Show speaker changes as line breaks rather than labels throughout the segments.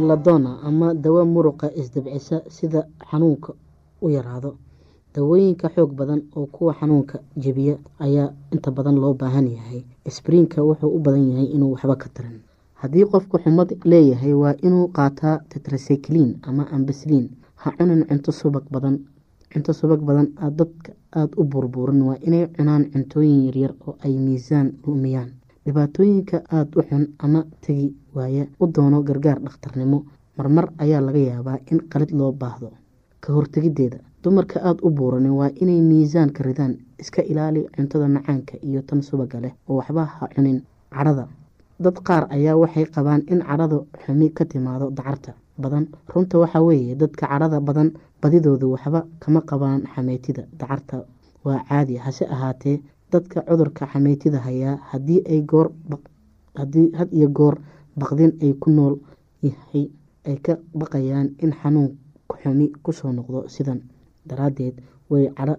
beladona ama dawo muruqa isdabcisa sida xanuunka u yaraado. Dawooyinka xoog badan oo kuwa xanuunka jebiya ayaa inta badan loo baahan yahay. Sbriinka wuxuu u badan yahay inuu waxba ka tarin. Haddii qofku xumad leeyahay waa inuu qaataa tetracyclin ama ambasliin ha cunin cunto subag badan. Cunto subag badan dadka aada u burburin. Waa inay cunaan cuntooyin yaryar oo ay miisaan lumiyaan dhibaatooyinka aada u xun ama tegi waaya u doono gargaar dhakhtarnimo. Marmar ayaa laga yaabaa in qalid loo baahdo. Ka hortegideeda dumarka aada u buuranin waa inay miisaanka ridaan iska ilaali cuntada macaanka iyo tan subaga leh oo waxba ha cunin. Cadhada. Dad qaar ayaa waxay qabaan in cadhada xumi ka timaado dacarta badan. Runta waxaa weeye dadka cadhada badan badidoodu waxba kama qabaan xameytida dacarta. Waa caadi hase ahaatee dadka cudurka xameytida hayaa haddii ay goor had iyo goor baqdin ay ku nool yahay ay ka baqayaan in xanuun xumi ku soo noqdo sidan daraadeed way cadho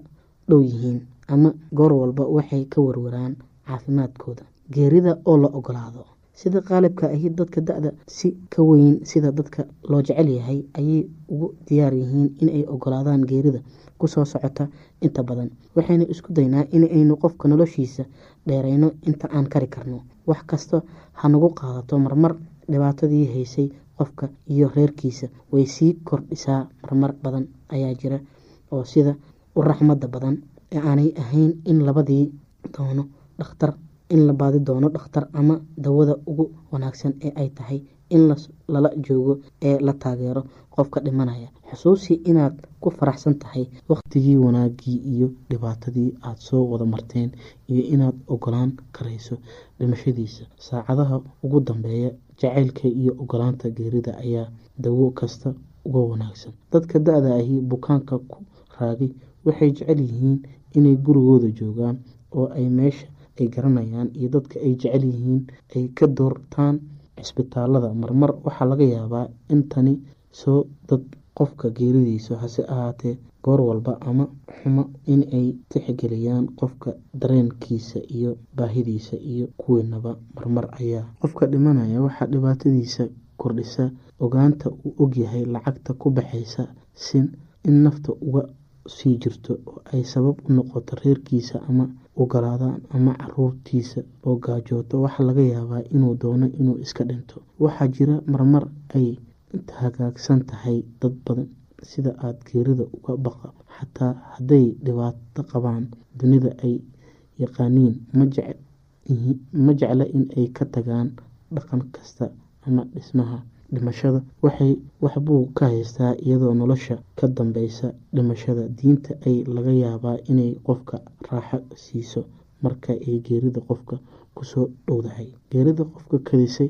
dhow yihiin ama goor walba waxay ka warwaraan caafimaadkooda. Geerida oo la ogolaado sida qaalibka ahi dadka da-da si ka weyn sida dadka loo jecel yahay ayay ugu diyaar yihiin inay ogolaadaan geerida ku soo socota inta badan. Waxaynu isku daynaa inaynu qofka noloshiisa dheereyno inta aan kari karno. Wax kasta hanagu qaadato marmar dhibaatadii haysay qofka iyo reerkiisa. Way sii kordhisaa marmar badan ayaa jira oo sida u raxmada badan ee aanay ahayn in labadii doono dhakhtar in la baadi doono dhakhtar ama dawada ugu wanaagsan ee ay tahay in lala joogo ee la taageero qofka dhimanaya xusuusi inaad ku faraxsan tahay waqtigii wanaagii iyo dhibaatadii aad soo wada marteen iyo inaad ogolaan karayso dhimashadiisa. Saacadaha ugu dambeeya jacaylka iyo ogolaanta geerida ayaa dawo kasta uga wanaagsan. Dadka da-da ahi bukaanka ku raagay waxay jecel yihiin inay gurigooda joogaan oo ay meesha ay garanayaan iyo dadka ay jecel yihiin ay ka doortaan cisbitaalada marmar waxaa laga yaabaa in tani soo dad qofka geeridiisa hase ahaatee goor walba ama xumo in ay tixgeliyaan qofka dareenkiisa iyo baahidiisa iyo kuwiinaba marmar ayaa qofka dhimanaya. Waxaa dhibaatadiisa kordhisa ogaanta uu ogyahay lacagta ku baxaysa sin in nafta uga sii jirto oo ay sabab u noqoto reerkiisa ama ogolaadaan ama caruurtiisa oo gaajooto. Waxaa laga yaabaa inuu doono inuu iska dhinto. Waxaa jira marmar ay hagaagsan tahay dad badan sida aada geerida uga baqa. Xataa hadday dhibaato qabaan dunida ay yaqaaniin ma jecla in ay ka tagaan dhaqan kasta ama dhismaha dhimashada. Waxbuu ka haystaa iyadoo nolosha ka dambeysa dhimashada. Diinta ay laga yaabaa inay qofka raaxo siiso marka ay geerida qofka ku soo dhowdahay. Geerida qofka kadisay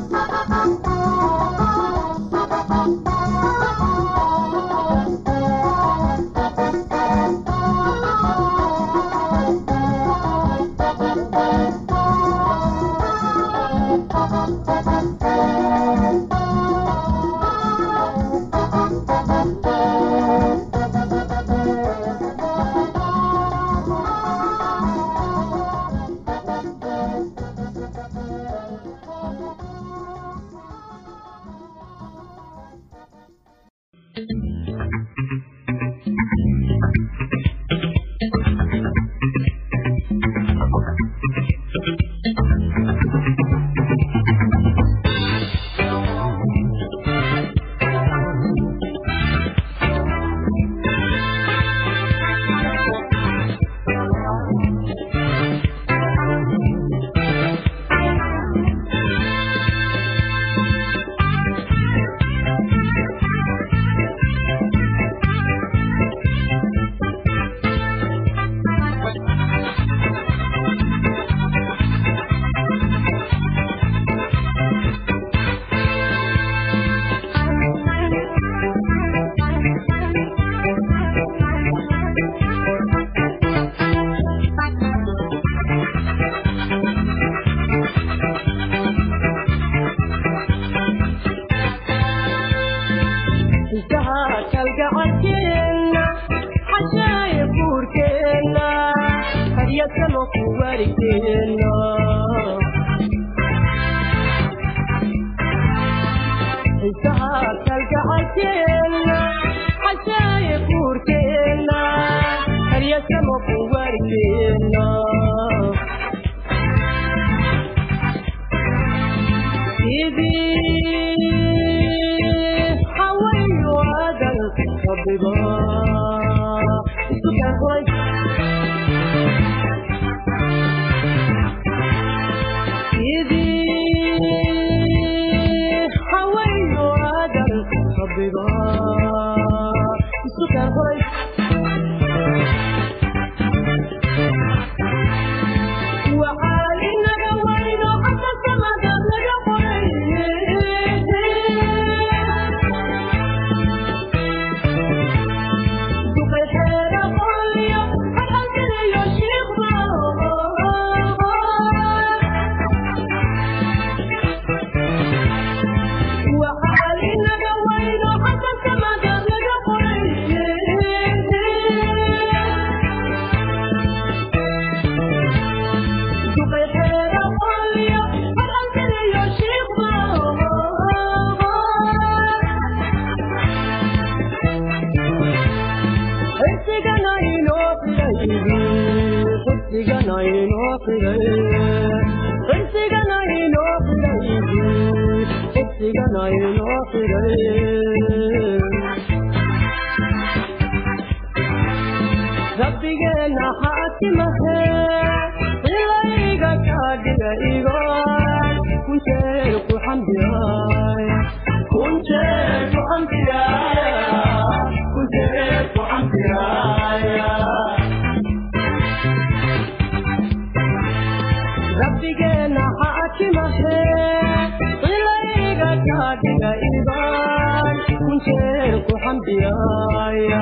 ذلك rabbigeena ha ati mahe ilayga kaadhiga igo rabbigeena xaakimahe xilayga kaadhiga igaan kunjeer ku xamdiyaaya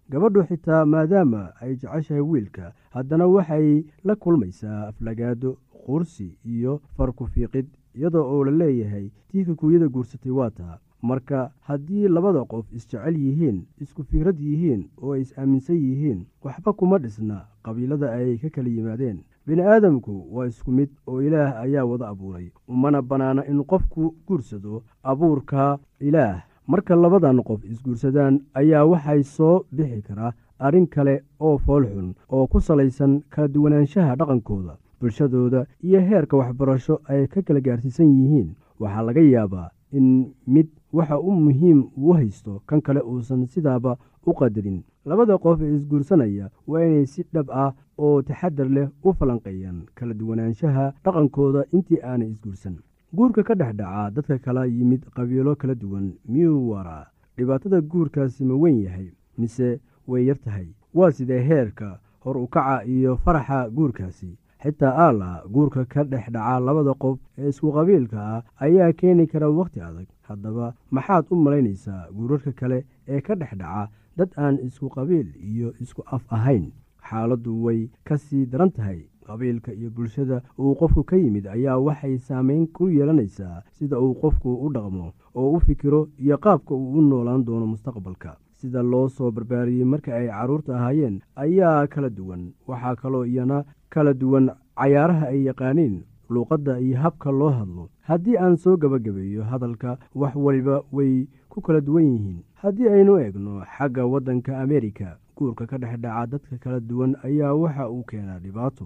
gabadhu xitaa maadaama ay jeceshahay wiilka haddana waxay la kulmaysaa aflagaado qursi iyo farku fiiqid iyadoo oo la leeyahay tii kikuuyada guursatay waa taa. Marka haddii labada qof isjecel yihiin isku fikrad yihiin oo ay is-aaminsan yihiin waxba kuma dhisna qabiilada ay ka kala yimaadeen. Bini-aadamku waa isku mid oo ilaah ayaa wada abuuray umana bannaana in qofku guursado abuurka ilaah marka labadan qof isguursadaan ayaa waxay soo bixi karaa arrin kale oo foolxun oo ku salaysan kala duwanaanshaha dhaqankooda bulshadooda iyo heerka waxbarasho ay ka kala gaarsiisan yihiin. Waxaa laga yaabaa in mid waxa u muhiim uu haysto kan kale uusan sidaaba u qadarin. Labada qof ee isguursanaya waa inay si dhab ah oo taxadar leh u falanqeeyaan kala duwanaanshaha dhaqankooda intii aanay isguursan guurka ka dhex dhaca dadka kala yimid qabiilo kala duwan miyuu waraa? Dhibaatada guurkaasi ma weyn yahay mise way yar tahay? Waa sidee heerka hor ukaca iyo faraxa guurkaasi? Xitaa aala guurka ka dhex dhaca labada qof ee isku qabiilka ah ayaa keeni kara wakhti adag. Haddaba maxaad u malaynaysaa guurarka kale ee ka dhex dhaca dad aan isku qabiil iyo isku af ahayn? Xaaladdu way ka sii daran tahay qabiilka iyo bulshada uu qofku ka yimid ayaa waxay saameyn ku yeelanaysaa sida uu qofku u dhaqmo oo u fikiro iyo qaabka uu u noolaan doono mustaqbalka. Sida loo soo barbaariyey marka ay carruurta ahaayeen ayaa kala duwan. Waxaa kaloo iyana kala duwan cayaaraha ay yaqaaniin luuqadda iyo habka loo hadlo. Haddii aan soo gebagabeeyo hadalka wax waliba way ku kala duwan yihiin. Haddii aynu eegno xagga waddanka ameerika guurka ka dhex dhaca dadka kala duwan ayaa waxa uu keenaa dhibaato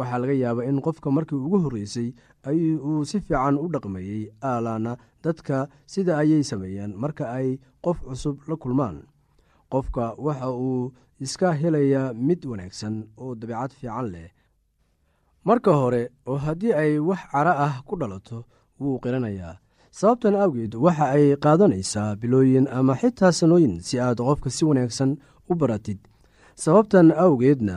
waxaa laga yaabaa in qofka markii ugu horreysay uu si fiican u dhaqmeeyey aalaana dadka sida ayay sameeyaan marka ay qof cusub la kulmaan. Qofka waxa uu iska helayaa mid wanaagsan oo dabeicad fiican leh. Marka hore oo haddii ay wax cara ah ku dhalato wuu qiranayaa. Sababtan awgeed waxa ay qaadanaysaa bilooyin ama xitaa sanooyin si aad qofka si wanaagsan u baratid. Sababtan awgeedna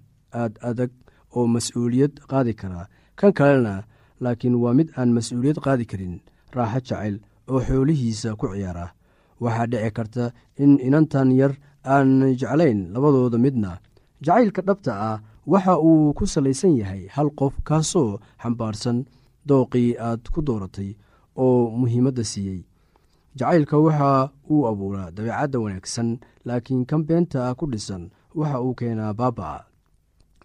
aad adag oo mas'uuliyad qaadi kara. Kan kalena laakiin waa mid aan mas'uuliyad qaadi karin raaxo jacayl oo xoolihiisa ku ciyaara. Waxaa dhici karta in inantan yar aan jeclayn labadooda midna. Jacaylka dhabta ah waxa uu ku salaysan yahay hal qof kaasoo xambaarsan dooqii aad ku dooratay oo muhiimadda siiyey. Jacaylka waxa uu abuuraa dabeecadda wanaagsan laakiin kan beenta ku dhisan waxa uu keenaa baaba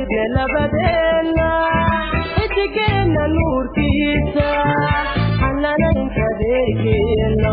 xarufayde labadeena xidigeenna nuurkiisa hanalaynta reerkeena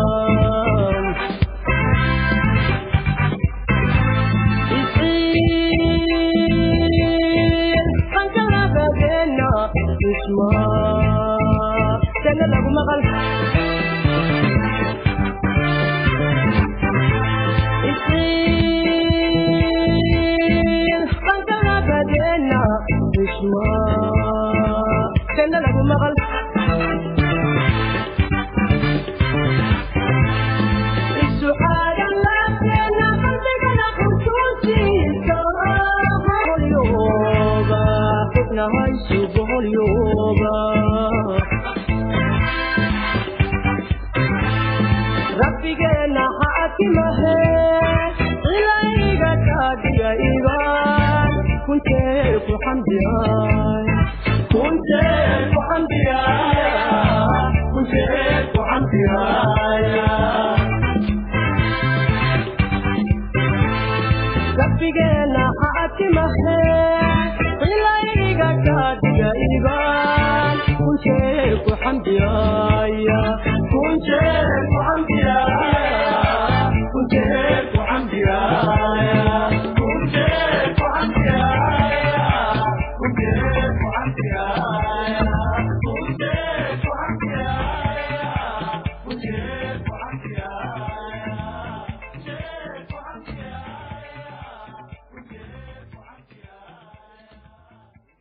rabbigeena xaakimahe ilayga kaadiga iban kuntee ku xamdiyay kuntee ku xamdiyay kuntee ku xamdiyay rabbigeena xaakimahe ilayga kaadiga iban kuntee ku xamdiyaya جيت وعندي